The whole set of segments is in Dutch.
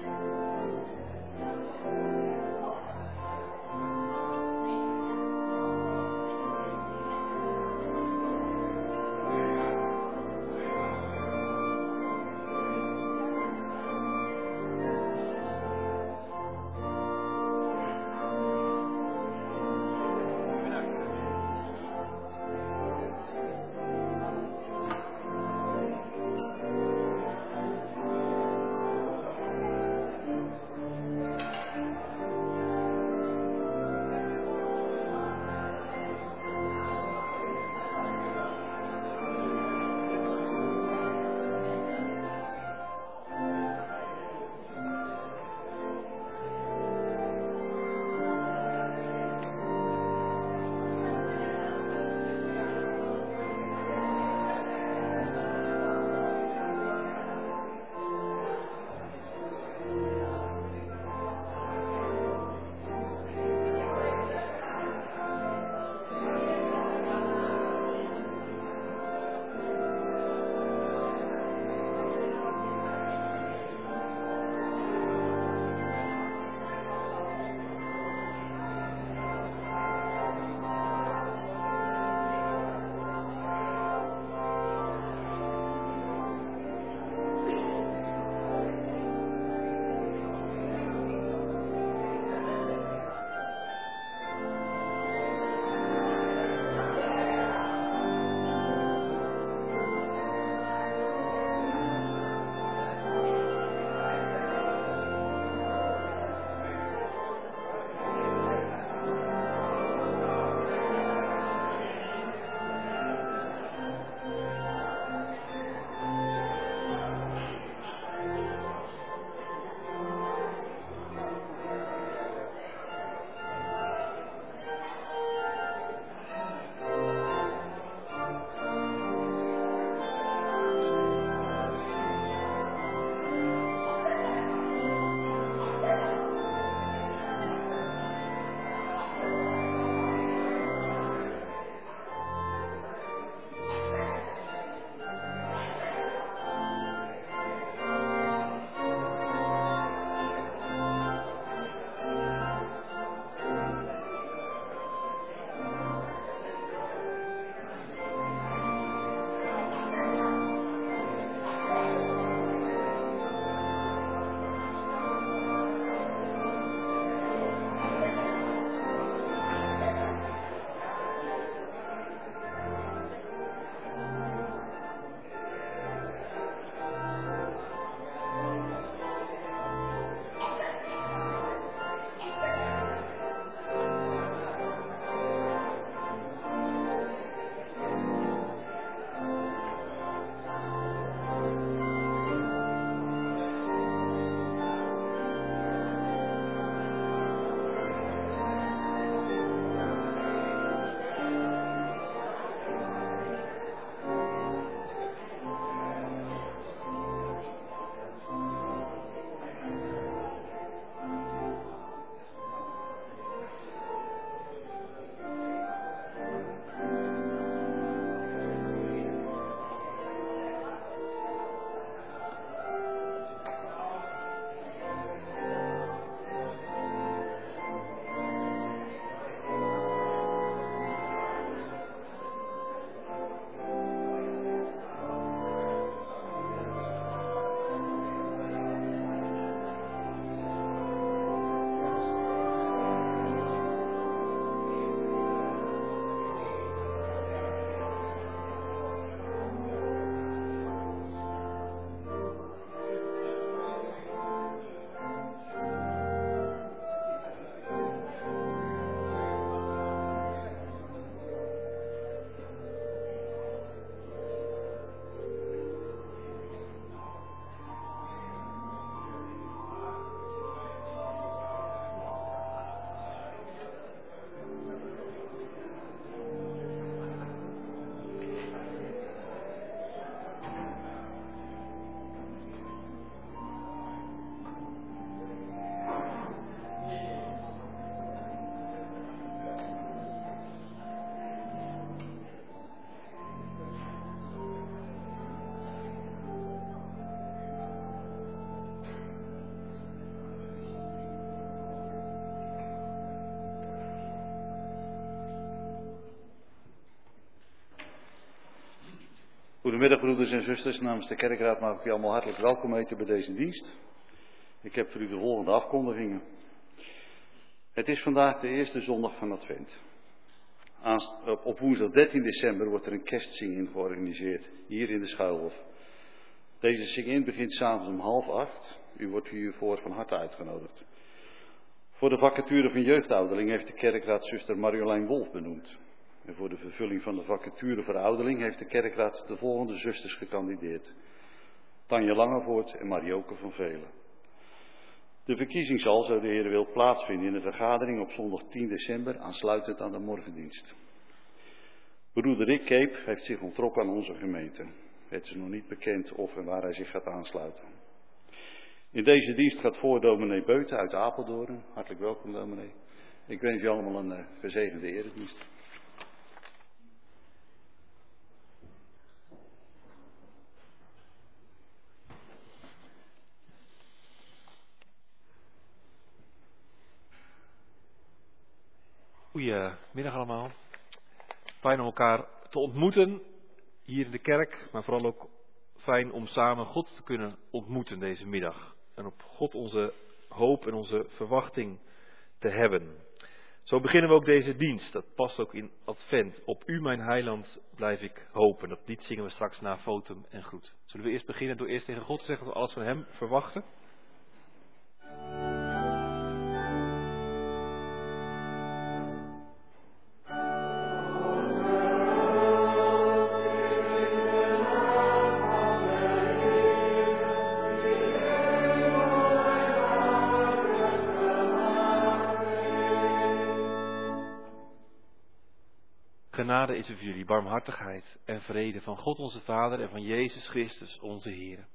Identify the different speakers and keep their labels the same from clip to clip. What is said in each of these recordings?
Speaker 1: Thank you. Goedemiddag broeders en zusters, namens de kerkraad mag ik u allemaal hartelijk welkom heten bij deze dienst. Ik heb voor u de volgende afkondigingen. Het is vandaag de eerste zondag van Advent. Op woensdag 13 december wordt er een kerstzinging georganiseerd, hier in de Schuilhof. Deze zinging begint s'avonds om half acht. U wordt hiervoor van harte uitgenodigd. Voor de vacature van jeugdouderling heeft de kerkraad zuster Marjolein Wolf benoemd. En voor de vervulling van de vacature voor heeft de kerkraad de volgende zusters gekandideerd. Tanja Langevoort en Marioke van Velen. De verkiezing zal, zo de Heer wil, plaatsvinden in de vergadering op zondag 10 december, aansluitend aan de morgendienst. Broeder Rick Keep heeft zich ontrokken aan onze gemeente. Het is nog niet bekend of en waar hij zich gaat aansluiten. In deze dienst gaat voor dominee Beuten uit Apeldoorn. Hartelijk welkom dominee. Ik wens je allemaal een uh, gezegende eredienst.
Speaker 2: Goedemiddag allemaal. Fijn om elkaar te ontmoeten hier in de kerk, maar vooral ook fijn om samen God te kunnen ontmoeten deze middag. En op God onze hoop en onze verwachting te hebben. Zo beginnen we ook deze dienst. Dat past ook in Advent. Op U, mijn heiland, blijf ik hopen. Dat lied zingen we straks na fotum en groet. Zullen we eerst beginnen door eerst tegen God te zeggen dat we alles van Hem verwachten? Genade is er voor jullie, barmhartigheid en vrede van God onze Vader en van Jezus Christus onze Heer.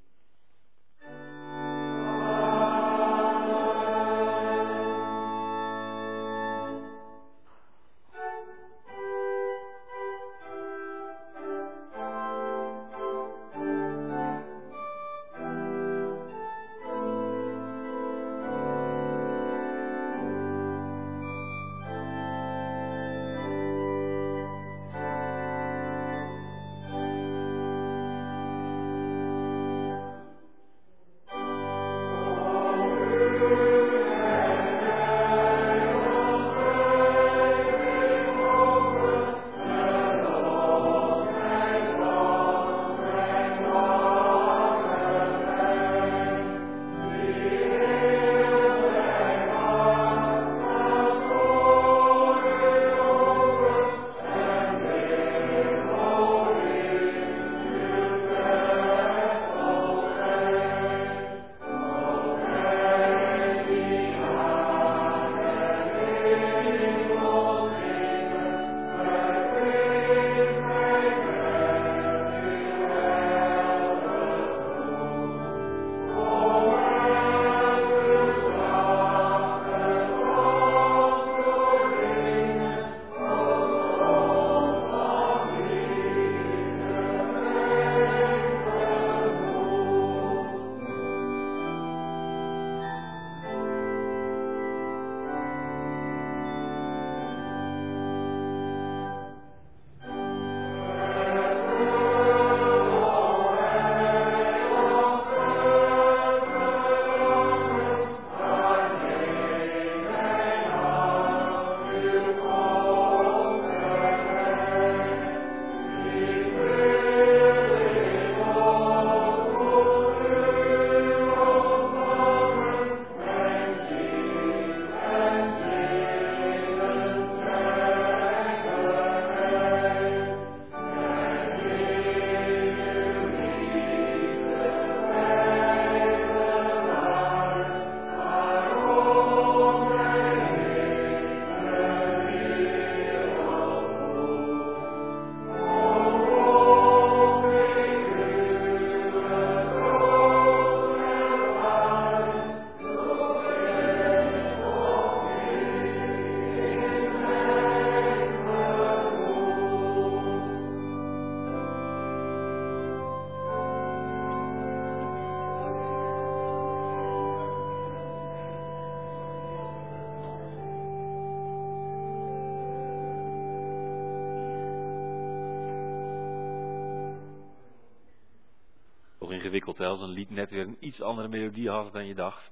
Speaker 2: Ingewikkeld, een lied net weer een iets andere melodie had dan je dacht.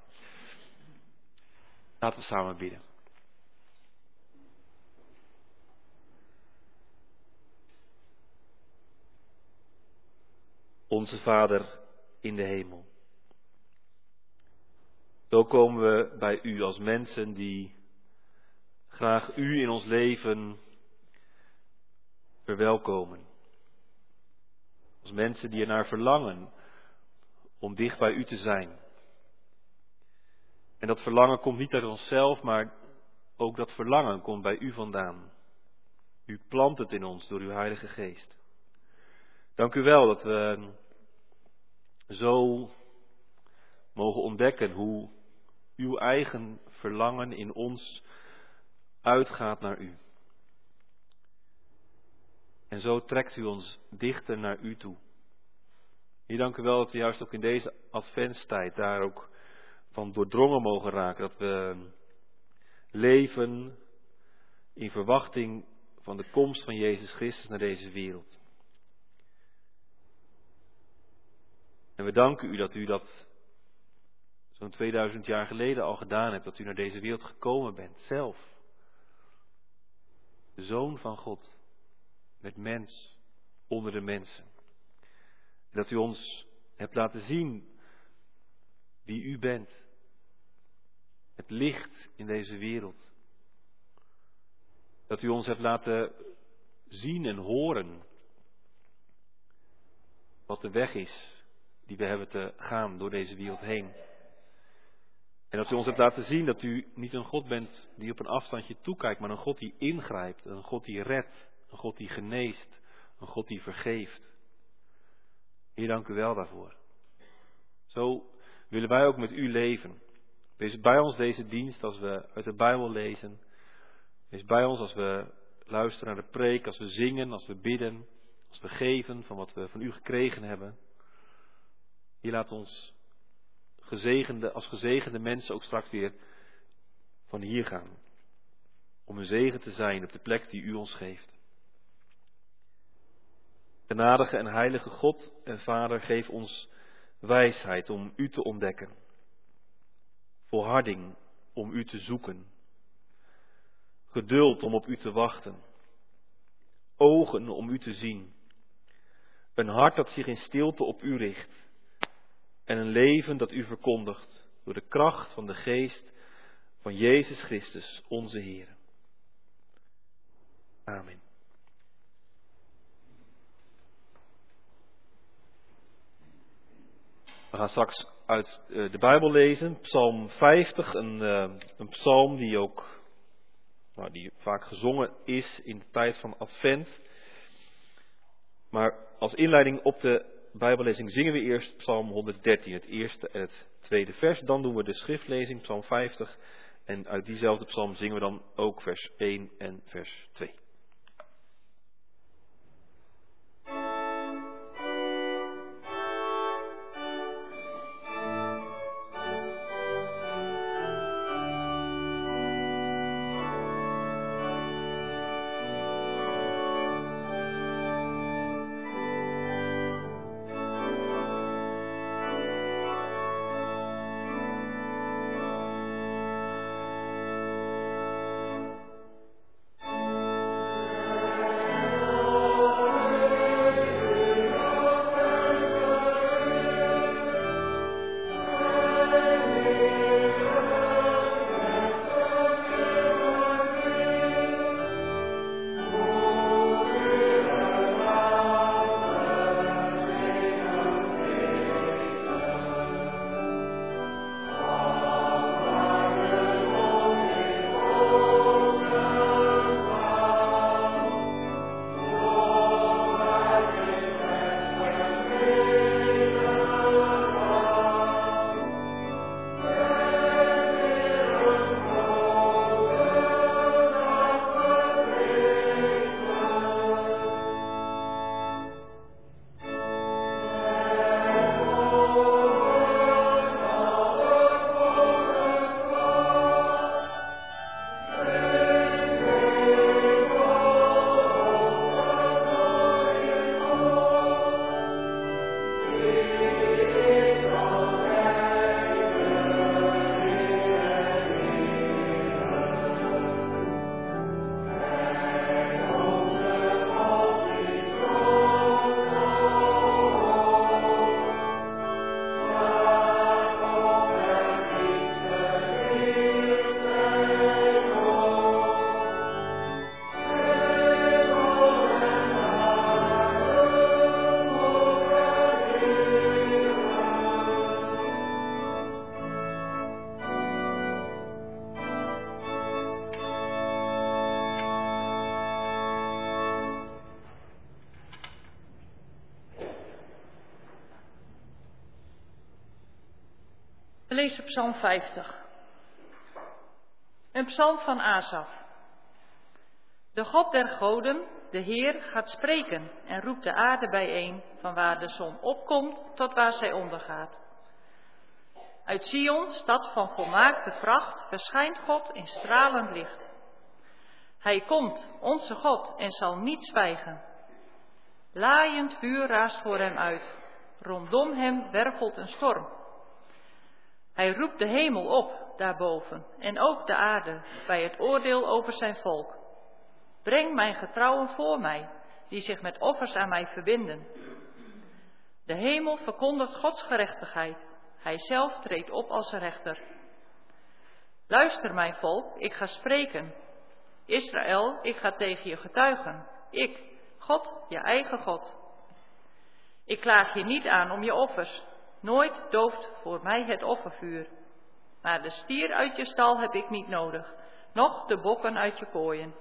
Speaker 2: Laten we samen bidden. Onze Vader in de hemel. Zo komen we bij U als mensen die graag U in ons leven verwelkomen. Als mensen die ernaar verlangen om dicht bij U te zijn. En dat verlangen komt niet uit onszelf, maar ook dat verlangen komt bij U vandaan. U plant het in ons door uw Heilige Geest. Dank u wel dat we zo mogen ontdekken hoe uw eigen verlangen in ons uitgaat naar u. En zo trekt u ons dichter naar u toe. Hier dank u wel dat we juist ook in deze adventstijd daar ook van doordrongen mogen raken. Dat we leven in verwachting van de komst van Jezus Christus naar deze wereld. En we danken u dat u dat zo'n 2000 jaar geleden al gedaan hebt, dat u naar deze wereld gekomen bent, zelf. De Zoon van God, met mens, onder de mensen. Dat u ons hebt laten zien wie u bent. Het licht in deze wereld. Dat u ons hebt laten zien en horen wat de weg is die we hebben te gaan door deze wereld heen. En dat u ons hebt laten zien dat u niet een God bent die op een afstandje toekijkt, maar een God die ingrijpt, een God die redt, een God die geneest, een God die vergeeft. Heer, dank u wel daarvoor. Zo willen wij ook met u leven. Wees bij ons deze dienst als we uit de Bijbel lezen. Wees bij ons als we luisteren naar de preek, als we zingen, als we bidden, als we geven van wat we van u gekregen hebben. Hier laat ons gezegende, als gezegende mensen ook straks weer van hier gaan. Om een zegen te zijn op de plek die u ons geeft. Genadige en heilige God en Vader, geef ons wijsheid om u te ontdekken. Volharding om u te zoeken. Geduld om op u te wachten. Ogen om u te zien. Een hart dat zich in stilte op u richt en een leven dat u verkondigt door de kracht van de geest van Jezus Christus, onze Heer. Amen. We gaan straks uit eh, de Bijbel lezen, Psalm 50, een, eh, een psalm die ook nou, die vaak gezongen is in de tijd van Advent. Maar als inleiding op de Bijbellezing zingen we eerst Psalm 113, het eerste en het tweede vers. Dan doen we de schriftlezing, Psalm 50. En uit diezelfde psalm zingen we dan ook vers 1 en vers 2.
Speaker 3: We lezen Psalm 50. Een psalm van Asaf. De God der goden, de Heer, gaat spreken en roept de aarde bijeen, van waar de zon opkomt tot waar zij ondergaat. Uit Sion, stad van volmaakte vracht, verschijnt God in stralend licht. Hij komt, onze God, en zal niet zwijgen. Laaiend vuur raast voor hem uit. Rondom hem wervelt een storm. Hij roept de hemel op daarboven en ook de aarde bij het oordeel over zijn volk. Breng mijn getrouwen voor mij, die zich met offers aan mij verbinden. De hemel verkondigt Gods gerechtigheid. Hij zelf treedt op als rechter. Luister, mijn volk, ik ga spreken. Israël, ik ga tegen je getuigen. Ik, God, je eigen God. Ik klaag je niet aan om je offers. Nooit dooft voor mij het offervuur. Maar de stier uit je stal heb ik niet nodig, noch de bokken uit je kooien.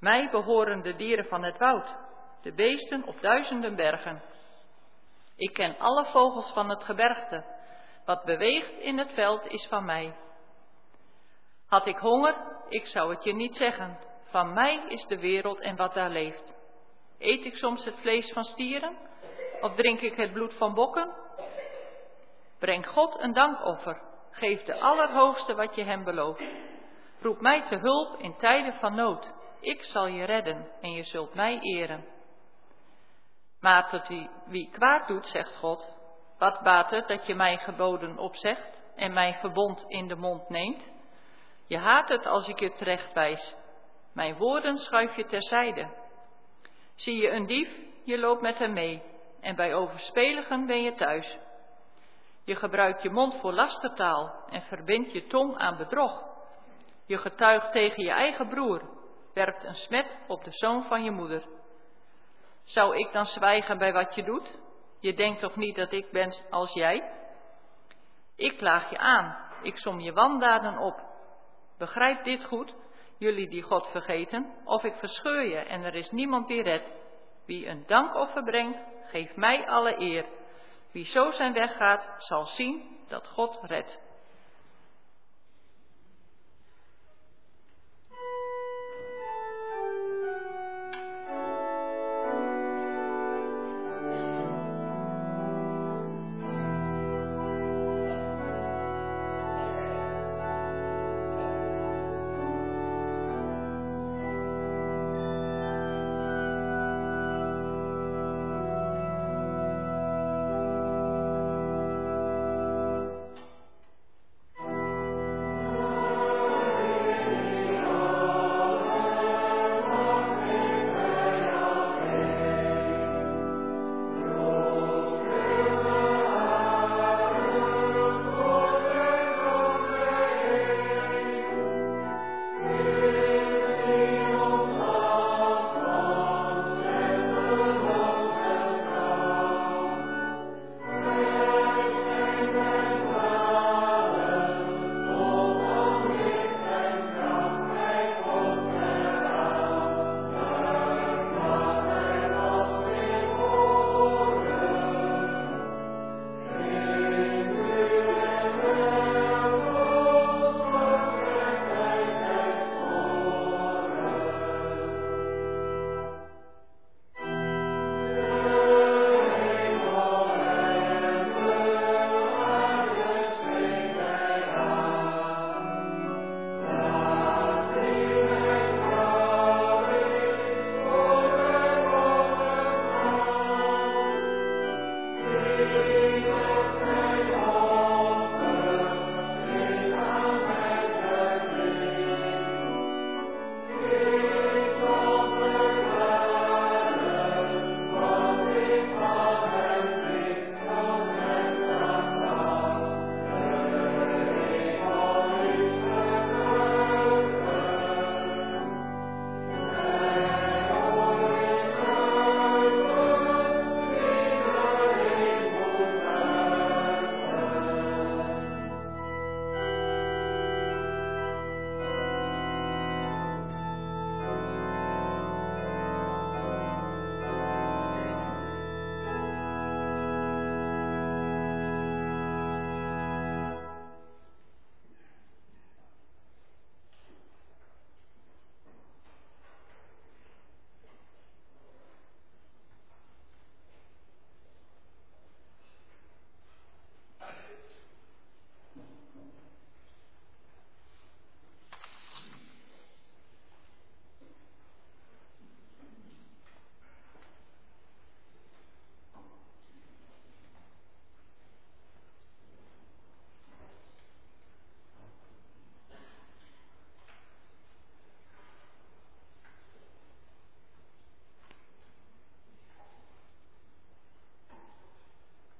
Speaker 3: Mij behoren de dieren van het woud, de beesten op duizenden bergen. Ik ken alle vogels van het gebergte. Wat beweegt in het veld is van mij. Had ik honger, ik zou het je niet zeggen. Van mij is de wereld en wat daar leeft. Eet ik soms het vlees van stieren? Of drink ik het bloed van bokken? Breng God een dankoffer. Geef de Allerhoogste wat je hem belooft. Roep mij te hulp in tijden van nood. Ik zal je redden en je zult mij eren. Maar tot wie, wie kwaad doet, zegt God, wat baat het dat je mijn geboden opzegt en mijn verbond in de mond neemt? Je haat het als ik je terecht wijs. Mijn woorden schuif je terzijde. Zie je een dief, je loopt met hem mee en bij overspeligen ben je thuis. Je gebruikt je mond voor lastertaal en verbindt je tong aan bedrog. Je getuigt tegen je eigen broer, werpt een smet op de zoon van je moeder. Zou ik dan zwijgen bij wat je doet? Je denkt toch niet dat ik ben als jij? Ik klaag je aan, ik som je wandaden op. Begrijp dit goed, jullie die God vergeten, of ik verscheur je en er is niemand die redt. Wie een dankoffer brengt, geeft mij alle eer. Wie zo zijn weg gaat, zal zien dat God redt.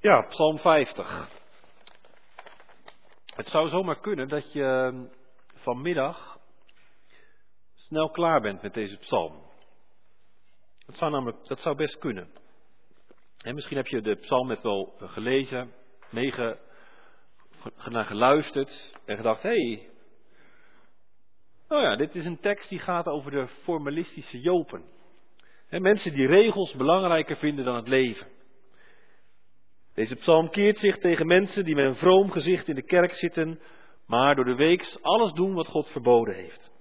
Speaker 2: Ja, Psalm 50. Het zou zomaar kunnen dat je ehm, vanmiddag snel klaar bent met deze psalm. Dat zou namelijk, dat zou best kunnen. En misschien heb je de psalm net wel gelezen, meege, geluisterd en gedacht, hé, hey, oh ja, dit is een tekst die gaat over de formalistische Jopen. Mensen die regels belangrijker vinden dan het leven. Deze psalm keert zich tegen mensen die met een vroom gezicht in de kerk zitten, maar door de weeks alles doen wat God verboden heeft.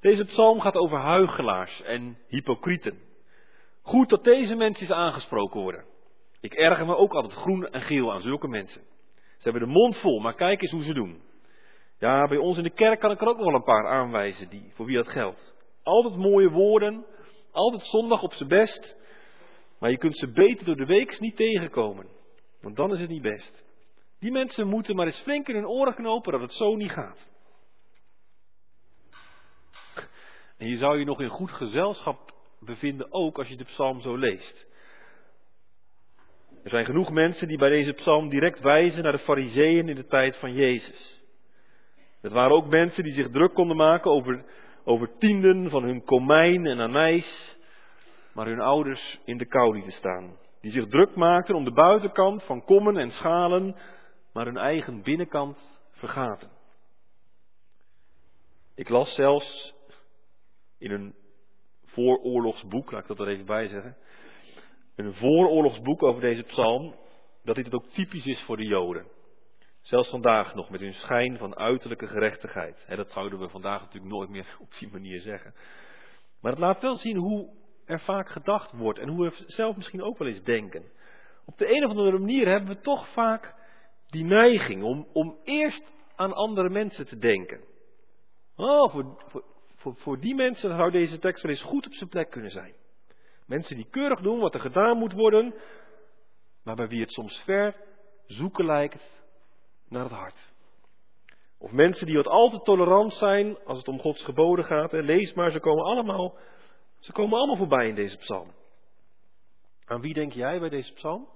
Speaker 2: Deze psalm gaat over huigelaars en hypocrieten. Goed dat deze mensen aangesproken worden. Ik erger me ook altijd groen en geel aan zulke mensen. Ze hebben de mond vol, maar kijk eens hoe ze doen. Ja, bij ons in de kerk kan ik er ook nog wel een paar aanwijzen die, voor wie dat geldt. Altijd mooie woorden, altijd zondag op zijn best, maar je kunt ze beter door de weeks niet tegenkomen. Want dan is het niet best. Die mensen moeten maar eens flink in hun oren knopen dat het zo niet gaat. En je zou je nog in goed gezelschap bevinden, ook als je de psalm zo leest. Er zijn genoeg mensen die bij deze psalm direct wijzen naar de fariseeën in de tijd van Jezus. Het waren ook mensen die zich druk konden maken over, over tienden van hun komijn en anijs, maar hun ouders in de kou lieten staan. Die zich druk maakten om de buitenkant van kommen en schalen, maar hun eigen binnenkant vergaten. Ik las zelfs in een vooroorlogsboek, laat ik dat er even bij zeggen, een vooroorlogsboek over deze psalm, dat dit ook typisch is voor de Joden. Zelfs vandaag nog, met hun schijn van uiterlijke gerechtigheid. dat zouden we vandaag natuurlijk nooit meer op die manier zeggen. Maar het laat wel zien hoe er vaak gedacht wordt en hoe we zelf misschien ook wel eens denken. Op de een of andere manier hebben we toch vaak die neiging om, om eerst aan andere mensen te denken. Oh, voor, voor, voor, voor die mensen zou deze tekst wel eens goed op zijn plek kunnen zijn. Mensen die keurig doen wat er gedaan moet worden, maar bij wie het soms ver zoeken lijkt naar het hart. Of mensen die wat al te tolerant zijn als het om Gods geboden gaat. Hè. Lees maar, ze komen allemaal, ze komen allemaal voorbij in deze psalm. Aan wie denk jij bij deze psalm?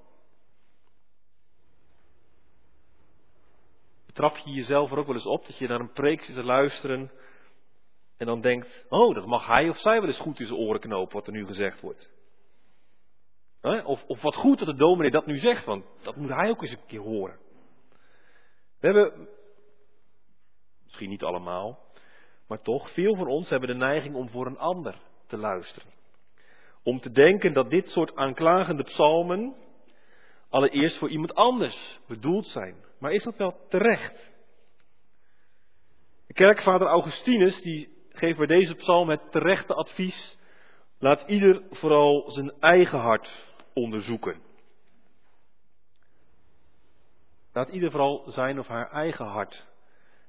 Speaker 2: Betrap je jezelf er ook wel eens op dat je naar een preek zit te luisteren en dan denkt, oh, dat mag hij of zij wel eens goed in zijn oren knopen wat er nu gezegd wordt. Of, of wat goed dat de dominee dat nu zegt, want dat moet hij ook eens een keer horen. We hebben, misschien niet allemaal, maar toch, veel van ons hebben de neiging om voor een ander te luisteren. Om te denken dat dit soort aanklagende psalmen allereerst voor iemand anders bedoeld zijn. Maar is dat wel terecht? De kerkvader Augustinus die geeft bij deze psalm het terechte advies. Laat ieder vooral zijn eigen hart onderzoeken. Laat ieder vooral zijn of haar eigen hart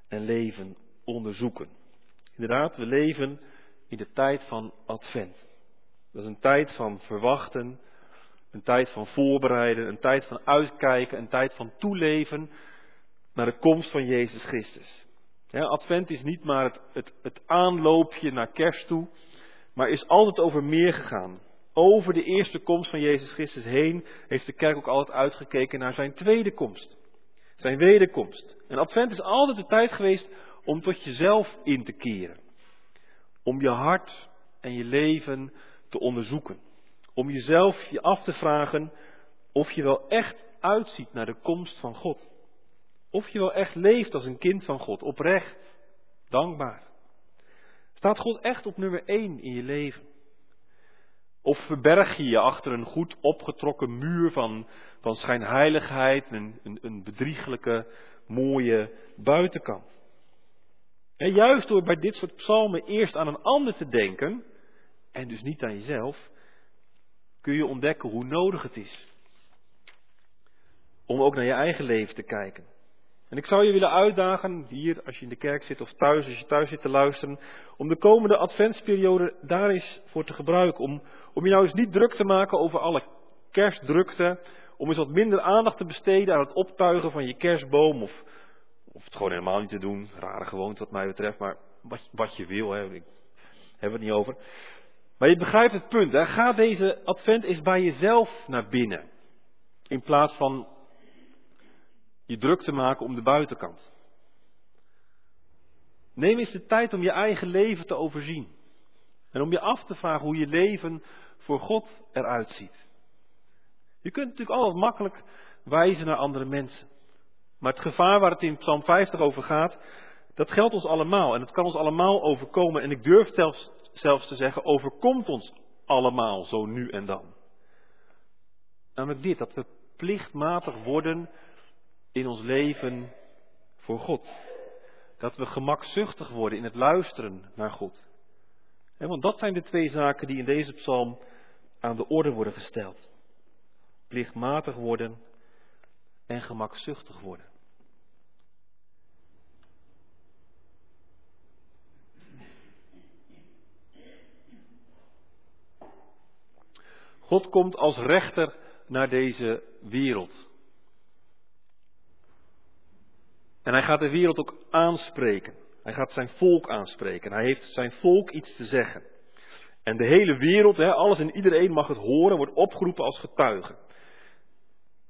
Speaker 2: en leven onderzoeken. Inderdaad, we leven in de tijd van Advent. Dat is een tijd van verwachten, een tijd van voorbereiden, een tijd van uitkijken, een tijd van toeleven naar de komst van Jezus Christus. Advent is niet maar het, het, het aanloopje naar kerst toe, maar is altijd over meer gegaan. Over de eerste komst van Jezus Christus heen heeft de kerk ook altijd uitgekeken naar zijn tweede komst. Zijn wederkomst. En Advent is altijd de tijd geweest om tot jezelf in te keren. Om je hart en je leven te onderzoeken. Om jezelf je af te vragen of je wel echt uitziet naar de komst van God. Of je wel echt leeft als een kind van God, oprecht, dankbaar. Staat God echt op nummer één in je leven? Of verberg je je achter een goed opgetrokken muur van, van schijnheiligheid en een, een bedrieglijke, mooie buitenkant? En juist door bij dit soort psalmen eerst aan een ander te denken, en dus niet aan jezelf, kun je ontdekken hoe nodig het is om ook naar je eigen leven te kijken. En ik zou je willen uitdagen, hier als je in de kerk zit of thuis, als je thuis zit te luisteren, om de komende adventsperiode daar eens voor te gebruiken. Om, om je nou eens niet druk te maken over alle kerstdrukte, om eens wat minder aandacht te besteden aan het optuigen van je kerstboom, of, of het gewoon helemaal niet te doen, rare gewoonte wat mij betreft, maar wat, wat je wil, hè, ik heb het niet over. Maar je begrijpt het punt, hè? ga deze advent eens bij jezelf naar binnen, in plaats van je druk te maken om de buitenkant. Neem eens de tijd om je eigen leven te overzien. En om je af te vragen hoe je leven voor God eruit ziet. Je kunt natuurlijk altijd makkelijk wijzen naar andere mensen. Maar het gevaar waar het in Psalm 50 over gaat, dat geldt ons allemaal. En het kan ons allemaal overkomen. En ik durf zelfs, zelfs te zeggen, overkomt ons allemaal zo nu en dan. Namelijk dit, dat we plichtmatig worden in ons leven voor God. Dat we gemakzuchtig worden in het luisteren naar God. want dat zijn de twee zaken die in deze psalm aan de orde worden gesteld. Plichtmatig worden en gemakzuchtig worden. God komt als rechter naar deze wereld. En hij gaat de wereld ook aanspreken. Hij gaat zijn volk aanspreken. Hij heeft zijn volk iets te zeggen. En de hele wereld, alles en iedereen mag het horen, wordt opgeroepen als getuige.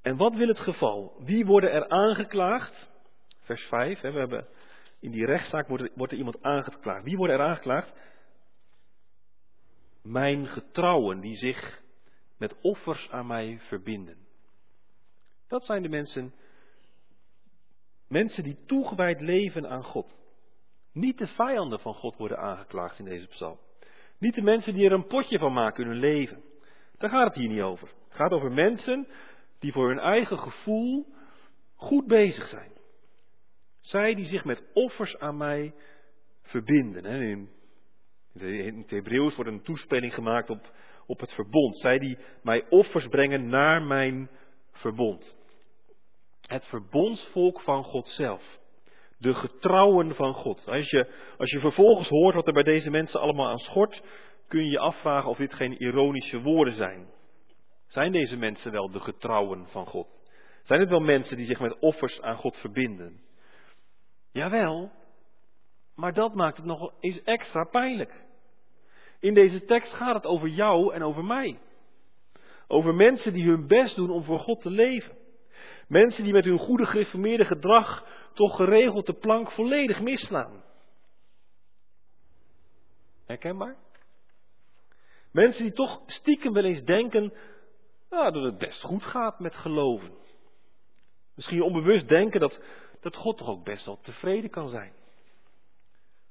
Speaker 2: En wat wil het geval? Wie worden er aangeklaagd? Vers 5, we hebben in die rechtszaak wordt er, wordt er iemand aangeklaagd. Wie worden er aangeklaagd? Mijn getrouwen die zich met offers aan mij verbinden. Dat zijn de mensen, mensen die toegewijd leven aan God. Niet de vijanden van God worden aangeklaagd in deze psalm. Niet de mensen die er een potje van maken in hun leven. Daar gaat het hier niet over. Het gaat over mensen die voor hun eigen gevoel goed bezig zijn. Zij die zich met offers aan mij verbinden. In het Hebreeuws wordt een toespeling gemaakt op op het verbond. Zij die mij offers brengen naar mijn verbond. Het verbondsvolk van God zelf. De getrouwen van God. Als je, als je vervolgens hoort wat er bij deze mensen allemaal aan schort, kun je je afvragen of dit geen ironische woorden zijn. Zijn deze mensen wel de getrouwen van God? Zijn het wel mensen die zich met offers aan God verbinden? Jawel, maar dat maakt het nog eens extra pijnlijk. In deze tekst gaat het over jou en over mij. Over mensen die hun best doen om voor God te leven. Mensen die met hun goede gereformeerde gedrag toch geregeld de plank volledig misslaan. Herkenbaar? Mensen die toch stiekem wel eens denken nou, dat het best goed gaat met geloven. Misschien onbewust denken dat, dat God toch ook best wel tevreden kan zijn.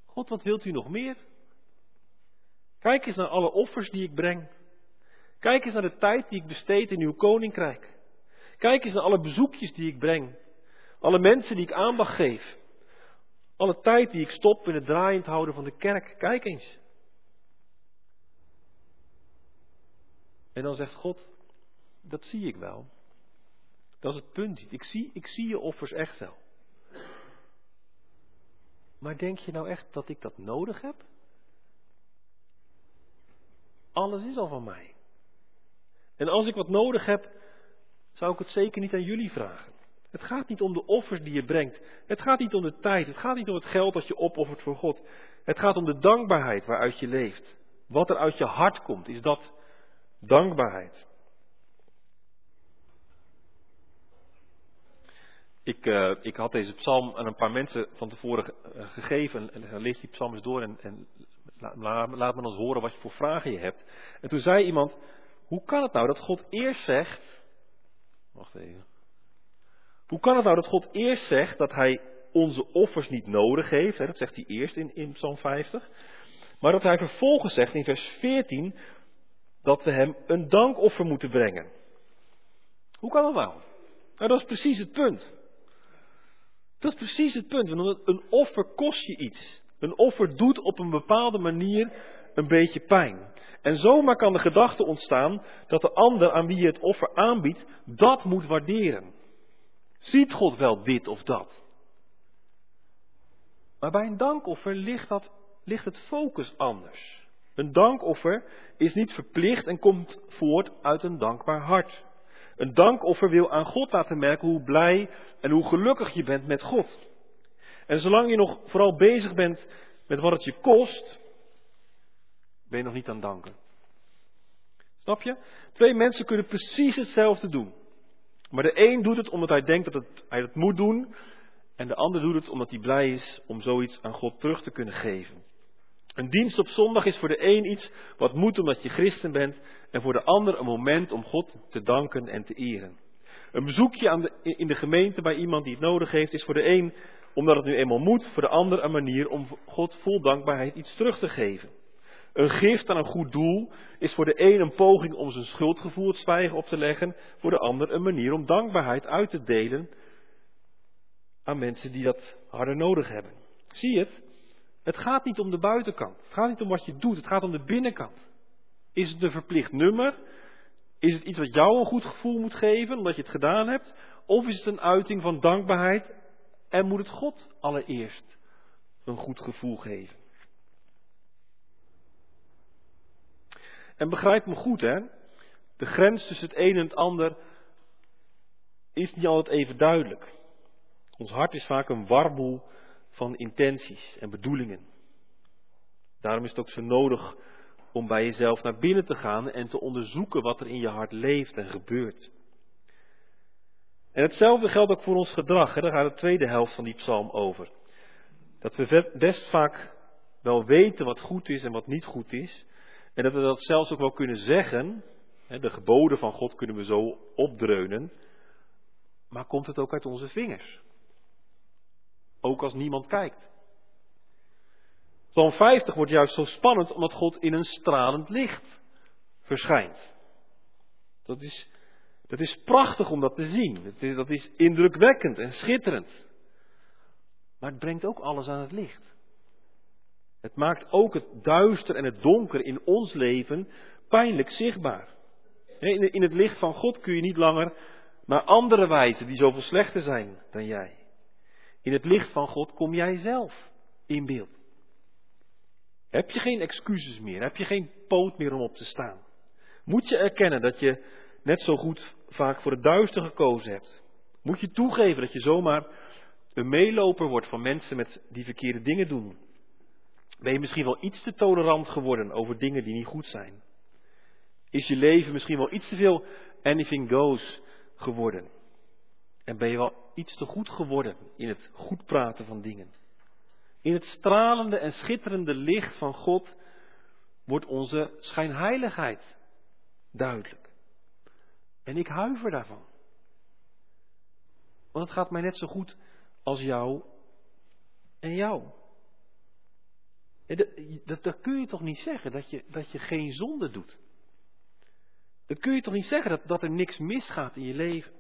Speaker 2: God, wat wilt u nog meer? Kijk eens naar alle offers die ik breng. Kijk eens naar de tijd die ik besteed in uw koninkrijk. Kijk eens naar alle bezoekjes die ik breng. Alle mensen die ik aandacht geef. Alle tijd die ik stop in het draaiend houden van de kerk. Kijk eens. En dan zegt God, dat zie ik wel. Dat is het punt. Ik zie, ik zie je offers echt wel. Maar denk je nou echt dat ik dat nodig heb? Alles is al van mij. En als ik wat nodig heb, zou ik het zeker niet aan jullie vragen. Het gaat niet om de offers die je brengt. Het gaat niet om de tijd. Het gaat niet om het geld dat je opoffert voor God. Het gaat om de dankbaarheid waaruit je leeft. Wat er uit je hart komt, is dat dankbaarheid. Ik, uh, ik had deze psalm aan een paar mensen van tevoren uh, gegeven. En, lees die psalm eens door en, en laat, laat me eens horen wat je voor vragen je hebt. En toen zei iemand, hoe kan het nou dat God eerst zegt, wacht even. Hoe kan het nou dat God eerst zegt dat hij onze offers niet nodig heeft, hè, dat zegt hij eerst in, in Psalm 50, maar dat hij vervolgens zegt in vers 14 dat we hem een dankoffer moeten brengen. Hoe kan dat nou? Nou, dat is precies het punt. Dat is precies het punt, want een offer kost je iets. Een offer doet op een bepaalde manier een beetje pijn. En zomaar kan de gedachte ontstaan dat de ander aan wie je het offer aanbiedt, dat moet waarderen. Ziet God wel dit of dat? Maar bij een dankoffer ligt, dat, ligt het focus anders. Een dankoffer is niet verplicht en komt voort uit een dankbaar hart. Een dankoffer wil aan God laten merken hoe blij en hoe gelukkig je bent met God. En zolang je nog vooral bezig bent met wat het je kost, ben je nog niet aan danken. Snap je? Twee mensen kunnen precies hetzelfde doen. Maar de een doet het omdat hij denkt dat het, hij het moet doen. En de ander doet het omdat hij blij is om zoiets aan God terug te kunnen geven. Een dienst op zondag is voor de een iets wat moet omdat je christen bent. En voor de ander een moment om God te danken en te eren. Een bezoekje aan de, in de gemeente bij iemand die het nodig heeft is voor de een omdat het nu eenmaal moet. Voor de ander een manier om God vol dankbaarheid iets terug te geven. Een gift aan een goed doel is voor de een een poging om zijn schuldgevoel het zwijgen op te leggen, voor de ander een manier om dankbaarheid uit te delen aan mensen die dat harder nodig hebben. Zie je het? Het gaat niet om de buitenkant. Het gaat niet om wat je doet. Het gaat om de binnenkant. Is het een verplicht nummer? Is het iets wat jou een goed gevoel moet geven omdat je het gedaan hebt? Of is het een uiting van dankbaarheid en moet het God allereerst een goed gevoel geven? En begrijp me goed, hè? De grens tussen het een en het ander is niet altijd even duidelijk. Ons hart is vaak een warboel van intenties en bedoelingen. Daarom is het ook zo nodig om bij jezelf naar binnen te gaan en te onderzoeken wat er in je hart leeft en gebeurt. En hetzelfde geldt ook voor ons gedrag. Hè? Daar gaat de tweede helft van die psalm over. Dat we best vaak wel weten wat goed is en wat niet goed is. En dat we dat zelfs ook wel kunnen zeggen. De geboden van God kunnen we zo opdreunen. Maar komt het ook uit onze vingers? Ook als niemand kijkt. Psalm 50 wordt juist zo spannend omdat God in een stralend licht verschijnt. Dat is, dat is prachtig om dat te zien. Dat is, indrukwekkend en schitterend. Maar het brengt ook alles aan het licht. Het maakt ook het duister en het donker in ons leven pijnlijk zichtbaar. In het licht van God kun je niet langer naar andere wijzen die zoveel slechter zijn dan jij. In het licht van God kom jij zelf in beeld. Heb je geen excuses meer? Heb je geen poot meer om op te staan? Moet je erkennen dat je net zo goed vaak voor het duister gekozen hebt? Moet je toegeven dat je zomaar een meeloper wordt van mensen met die verkeerde dingen doen? Ben je misschien wel iets te tolerant geworden over dingen die niet goed zijn? Is je leven misschien wel iets te veel anything goes geworden? En ben je wel iets te goed geworden in het goed praten van dingen? In het stralende en schitterende licht van God wordt onze schijnheiligheid duidelijk. En ik huiver daarvan. Want het gaat mij net zo goed als jou en jou. Dat, dat, kun je toch niet zeggen, dat je, dat je geen zonde doet. Dat kun je toch niet zeggen, dat, dat er niks misgaat in je leven.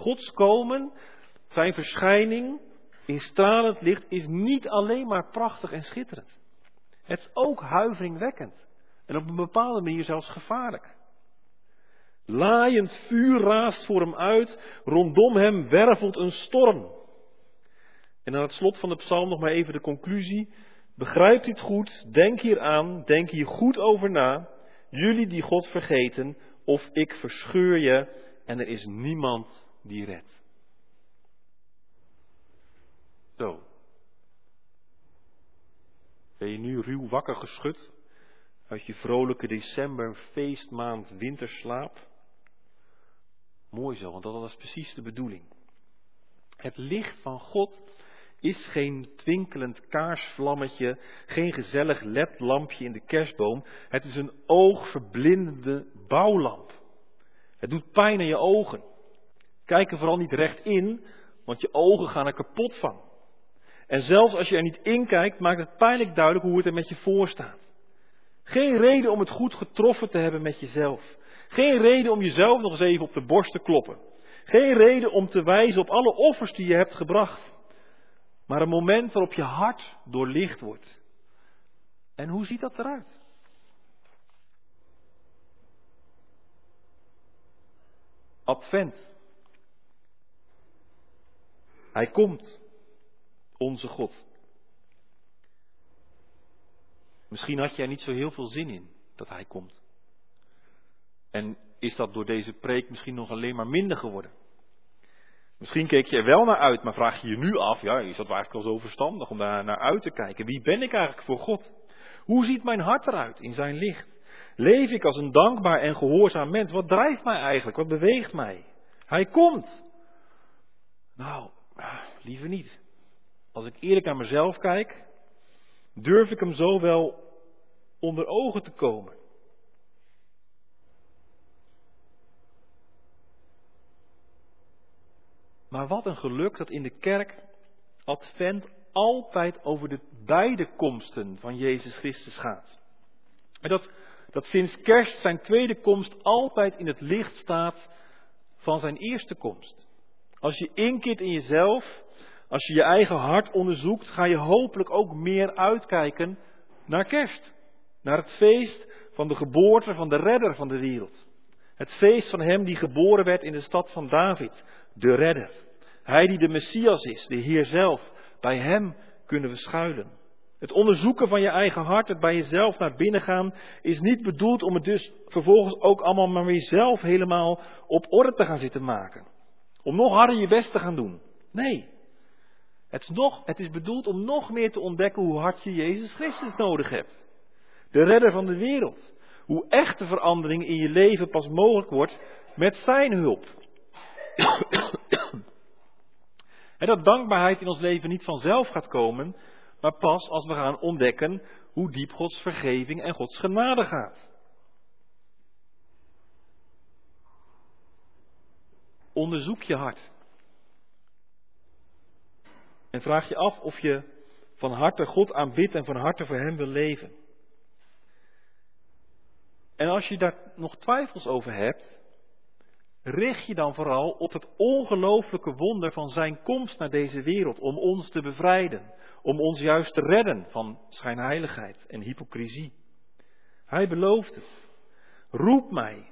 Speaker 2: Gods komen, zijn verschijning in stralend licht is niet alleen maar prachtig en schitterend. Het is ook huiveringwekkend. En op een bepaalde manier zelfs gevaarlijk. Laaiend vuur raast voor hem uit, rondom hem wervelt een storm. En aan het slot van de psalm nog maar even de conclusie. Begrijp dit goed, denk hier aan, denk hier goed over na. Jullie die God vergeten, of ik verscheur je en er is niemand die redt. Zo. Ben je nu ruw wakker geschud uit je vrolijke december feestmaand winterslaap? Mooi zo, want dat was precies de bedoeling. Het licht van God is geen twinkelend kaarsvlammetje, geen gezellig ledlampje in de kerstboom. Het is een oogverblindende bouwlamp. Het doet pijn aan je ogen. Kijk er vooral niet recht in, want je ogen gaan er kapot van. En zelfs als je er niet in kijkt, maakt het pijnlijk duidelijk hoe het er met je voor staat. Geen reden om het goed getroffen te hebben met jezelf. Geen reden om jezelf nog eens even op de borst te kloppen. Geen reden om te wijzen op alle offers die je hebt gebracht. Maar een moment waarop je hart doorlicht wordt. En hoe ziet dat eruit? Advent. Hij komt, onze God. Misschien had er niet zo heel veel zin in dat Hij komt. En is dat door deze preek misschien nog alleen maar minder geworden? Misschien keek je er wel naar uit, maar vraag je je nu af, ja, is dat eigenlijk wel zo verstandig om daar naar uit te kijken? Wie ben ik eigenlijk voor God? Hoe ziet mijn hart eruit in zijn licht? Leef ik als een dankbaar en gehoorzaam mens? Wat drijft mij eigenlijk? Wat beweegt mij? Hij komt. Nou, liever niet. Als ik eerlijk naar mezelf kijk, durf ik hem zo wel onder ogen te komen. Maar wat een geluk dat in de kerk Advent altijd over de beide komsten van Jezus Christus gaat. En dat, dat sinds kerst zijn tweede komst altijd in het licht staat van zijn eerste komst. Als je inkeert in jezelf, als je je eigen hart onderzoekt, ga je hopelijk ook meer uitkijken naar kerst. Naar het feest van de geboorte van de redder van de wereld. Het feest van hem die geboren werd in de stad van David, de redder. Hij die de Messias is, de Heer zelf. Bij hem kunnen we schuilen. Het onderzoeken van je eigen hart, het bij jezelf naar binnen gaan, is niet bedoeld om het dus vervolgens ook allemaal maar weer zelf helemaal op orde te gaan zitten maken. Om nog harder je best te gaan doen. Nee. Het is, nog, het is bedoeld om nog meer te ontdekken hoe hard je Jezus Christus nodig hebt. De redder van de wereld. Hoe echte verandering in je leven pas mogelijk wordt met zijn hulp. En dat dankbaarheid in ons leven niet vanzelf gaat komen, maar pas als we gaan ontdekken hoe diep Gods vergeving en Gods genade gaat. Onderzoek je hart. En vraag je af of je van harte God aanbidt en van harte voor Hem wil leven. En als je daar nog twijfels over hebt, richt je dan vooral op het ongelooflijke wonder van Zijn komst naar deze wereld om ons te bevrijden, om ons juist te redden van schijnheiligheid en hypocrisie. Hij belooft het. Roep mij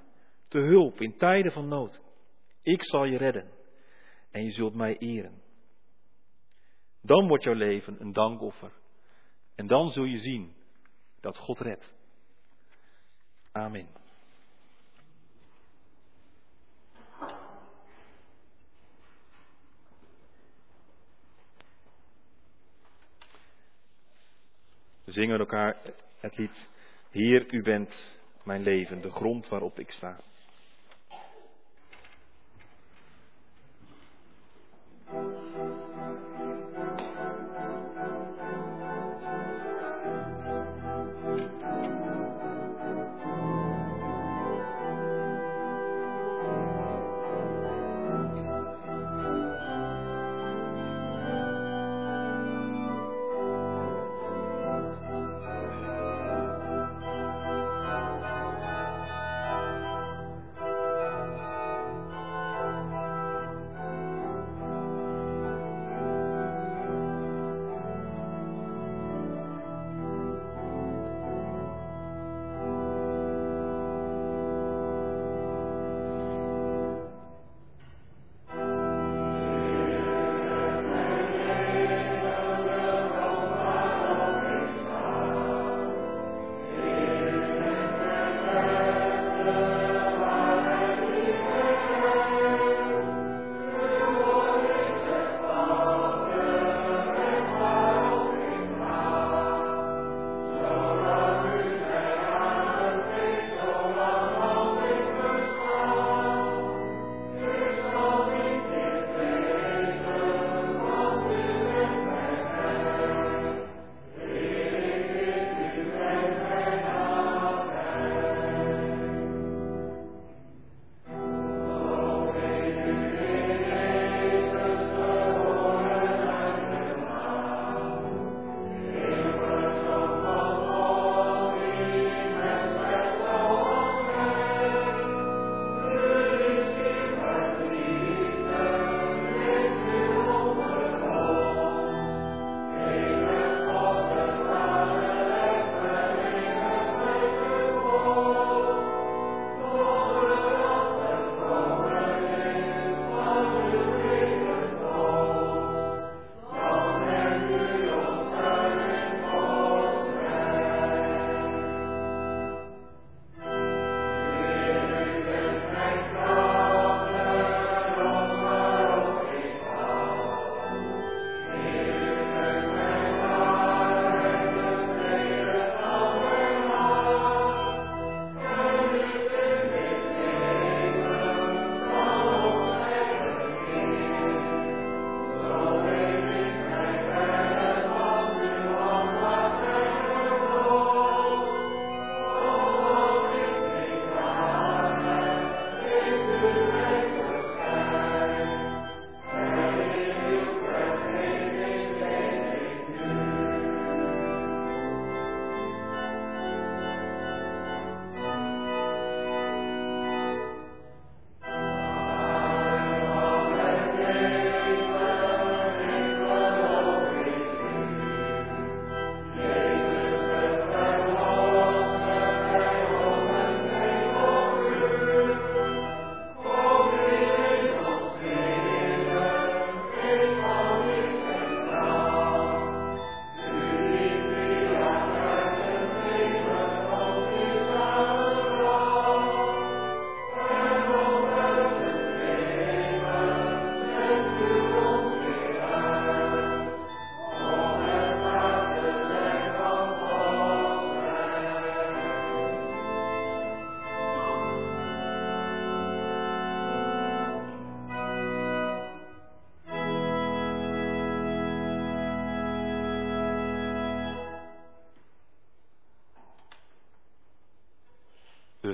Speaker 2: te hulp in tijden van nood. Ik zal je redden en je zult mij eren. Dan wordt jouw leven een dankoffer. En dan zul je zien dat God redt. Amen. We zingen elkaar het lied Heer, u bent mijn leven, de grond waarop ik sta.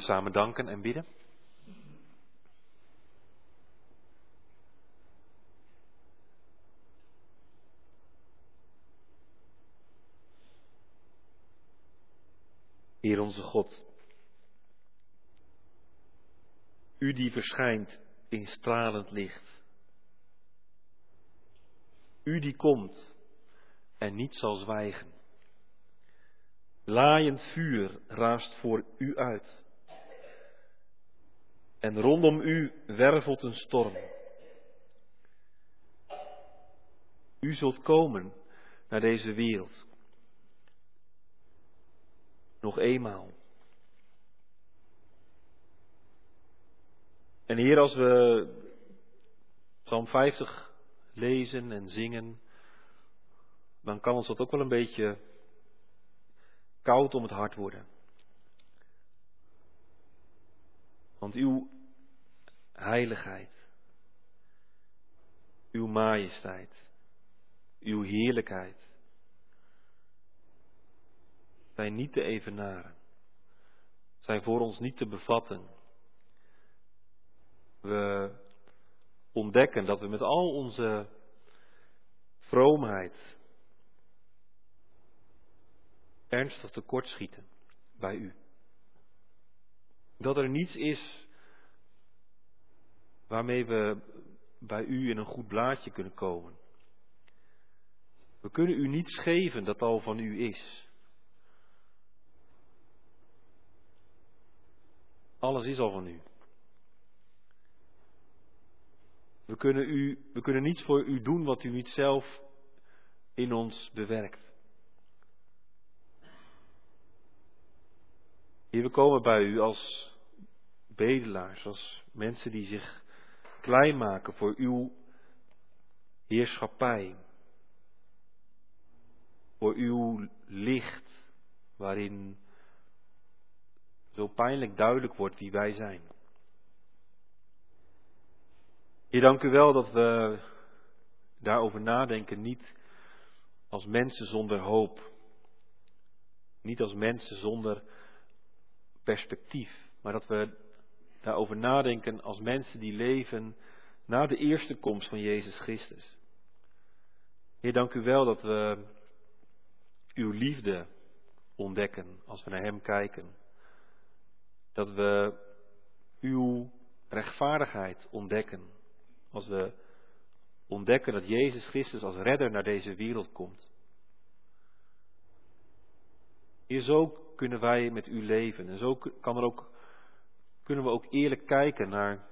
Speaker 2: Samen danken en bidden? Heer onze God, U die verschijnt in stralend licht, U die komt en niet zal zwijgen. Laaiend vuur raast voor U uit. En rondom U wervelt een storm. U zult komen naar deze wereld nog eenmaal. En hier als we Psalm 50 lezen en zingen, dan kan ons dat ook wel een beetje koud om het hart worden. Want uw heiligheid, uw majesteit, uw heerlijkheid, zijn niet te evenaren, zijn voor ons niet te bevatten. We ontdekken dat we met al onze vroomheid ernstig tekortschieten bij u. Dat er niets is waarmee we bij u in een goed blaadje kunnen komen. We kunnen u niets geven dat al van u is. Alles is al van u. We kunnen, u, we kunnen niets voor u doen wat u niet zelf in ons bewerkt. Hier, we komen bij u als bedelaars, als mensen die zich klein maken voor uw heerschappij, voor uw licht, waarin zo pijnlijk duidelijk wordt wie wij zijn. Heer, dank u wel dat we daarover nadenken, niet als mensen zonder hoop, niet als mensen zonder perspectief, maar dat we daarover nadenken als mensen die leven na de eerste komst van Jezus Christus. Heer, dank u wel dat we uw liefde ontdekken als we naar Hem kijken. Dat we uw rechtvaardigheid ontdekken. Als we ontdekken dat Jezus Christus als redder naar deze wereld komt. Hier zo kunnen wij met u leven. En zo kan er ook, kunnen we ook eerlijk kijken naar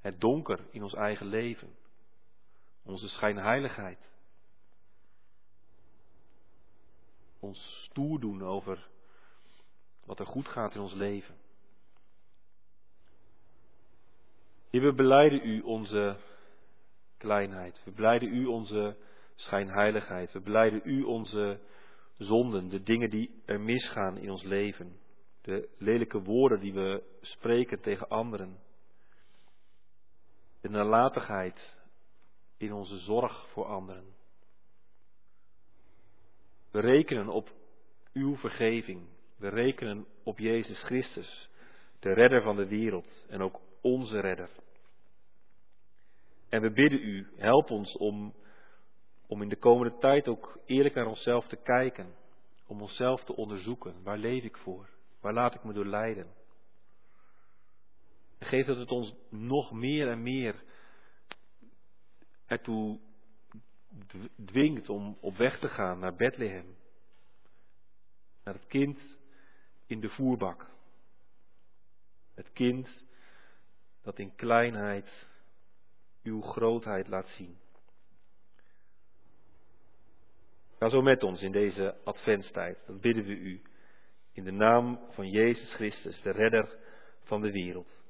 Speaker 2: het donker in ons eigen leven. Onze schijnheiligheid. Ons stoer doen over wat er goed gaat in ons leven. Heer, we beleiden u onze kleinheid. We beleiden u onze schijnheiligheid. We beleiden u onze zonden, de dingen die er misgaan in ons leven. De lelijke woorden die we spreken tegen anderen. De nalatigheid in onze zorg voor anderen. We rekenen op uw vergeving. We rekenen op Jezus Christus, de redder van de wereld en ook onze redder. En we bidden u, help ons om, om in de komende tijd ook eerlijk naar onszelf te kijken. Om onszelf te onderzoeken. Waar leef ik voor? Waar laat ik me door leiden? En geef dat het ons nog meer en meer ertoe dwingt om op weg te gaan naar Bethlehem. Naar het kind in de voerbak. Het kind dat in kleinheid uw grootheid laat zien. Ga zo met ons in deze adventstijd. Dat bidden we u. In de naam van Jezus Christus, de redder van de wereld.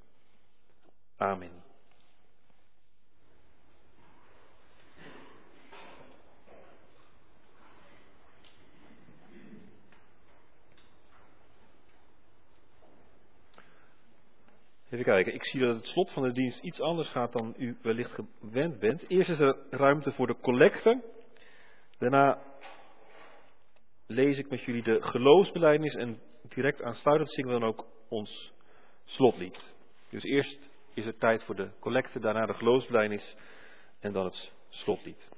Speaker 2: Amen. Even kijken, ik zie dat het slot van de dienst iets anders gaat dan u wellicht gewend bent. Eerst is er ruimte voor de collecte. Daarna lees ik met jullie de geloofsbelijdenis en direct aansluitend zingen we dan ook ons slotlied. Dus eerst is het tijd voor de collecte, daarna de geloofsbelijdenis en dan het slotlied.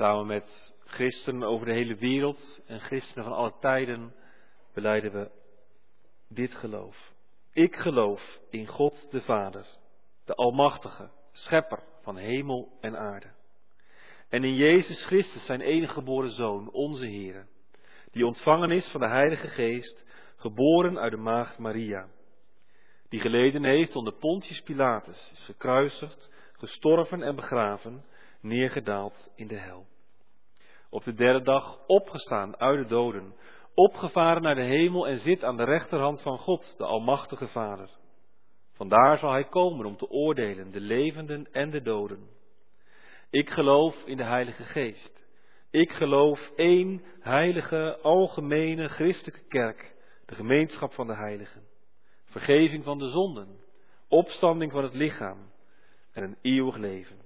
Speaker 2: Samen met christenen over de hele wereld en christenen van alle tijden beleiden we dit geloof. Ik geloof in God de Vader, de Almachtige, Schepper van hemel en aarde. En in Jezus Christus, zijn enige geboren Zoon, onze Heer, die ontvangen is van de Heilige Geest, geboren uit de maagd Maria, die geleden heeft onder Pontius Pilatus, is gekruisigd, gestorven en begraven, neergedaald in de hel. Op de derde dag opgestaan uit de doden, opgevaren naar de hemel en zit aan de rechterhand van God, de Almachtige Vader. Vandaar zal hij komen om te oordelen de levenden en de doden. Ik geloof in de Heilige Geest. Ik geloof één heilige, algemene, christelijke kerk, de gemeenschap van de heiligen. Vergeving van de zonden, opstanding van het lichaam en een eeuwig leven.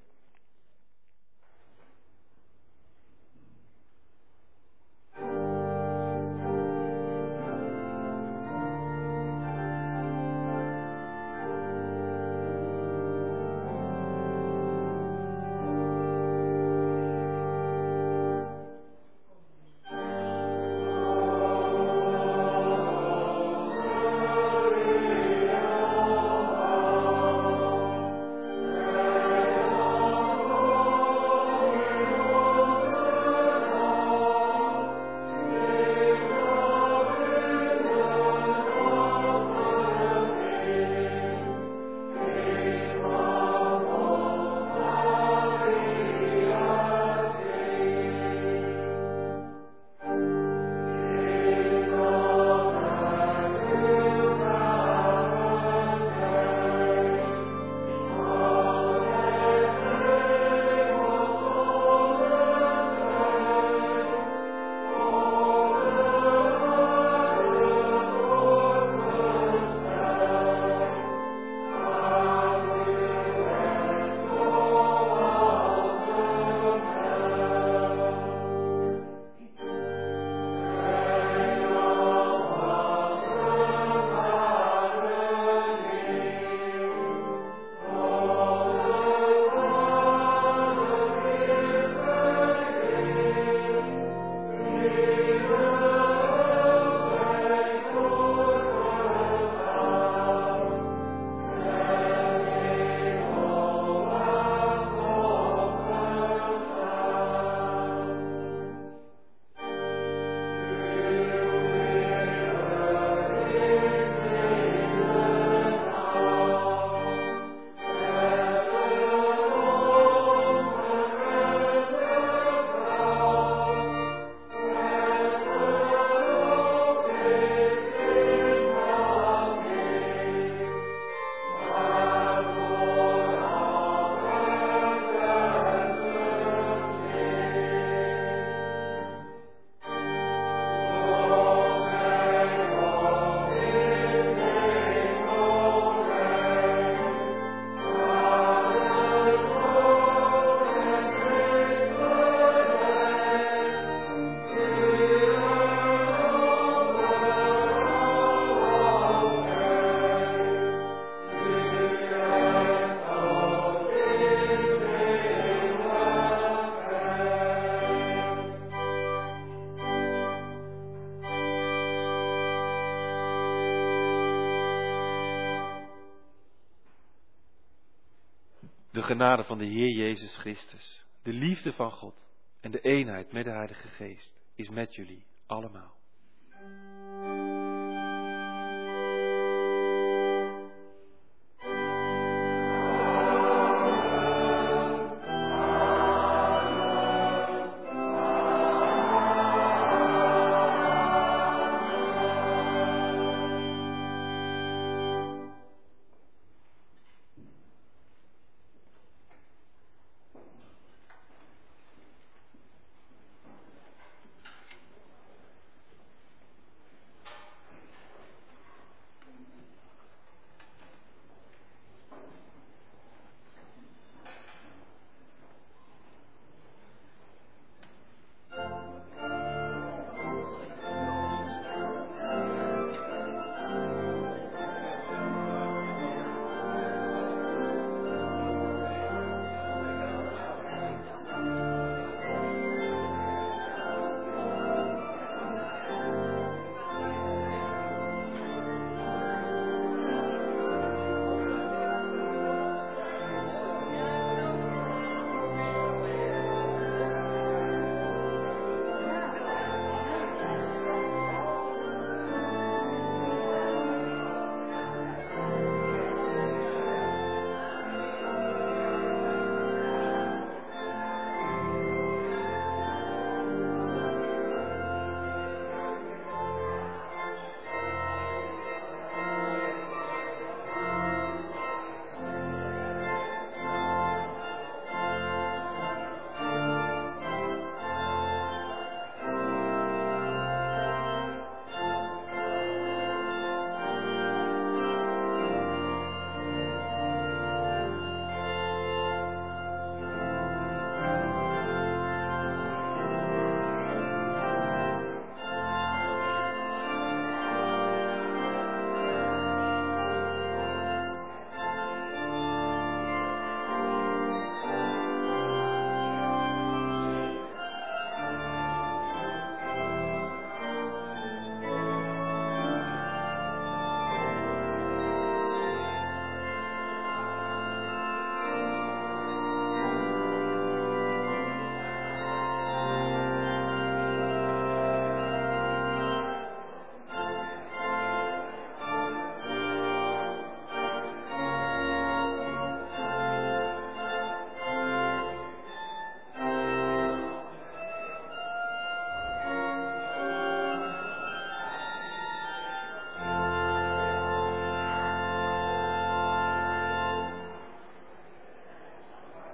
Speaker 2: Genade van de Heer Jezus Christus, de liefde van God en de eenheid met de Heilige Geest is met jullie allemaal.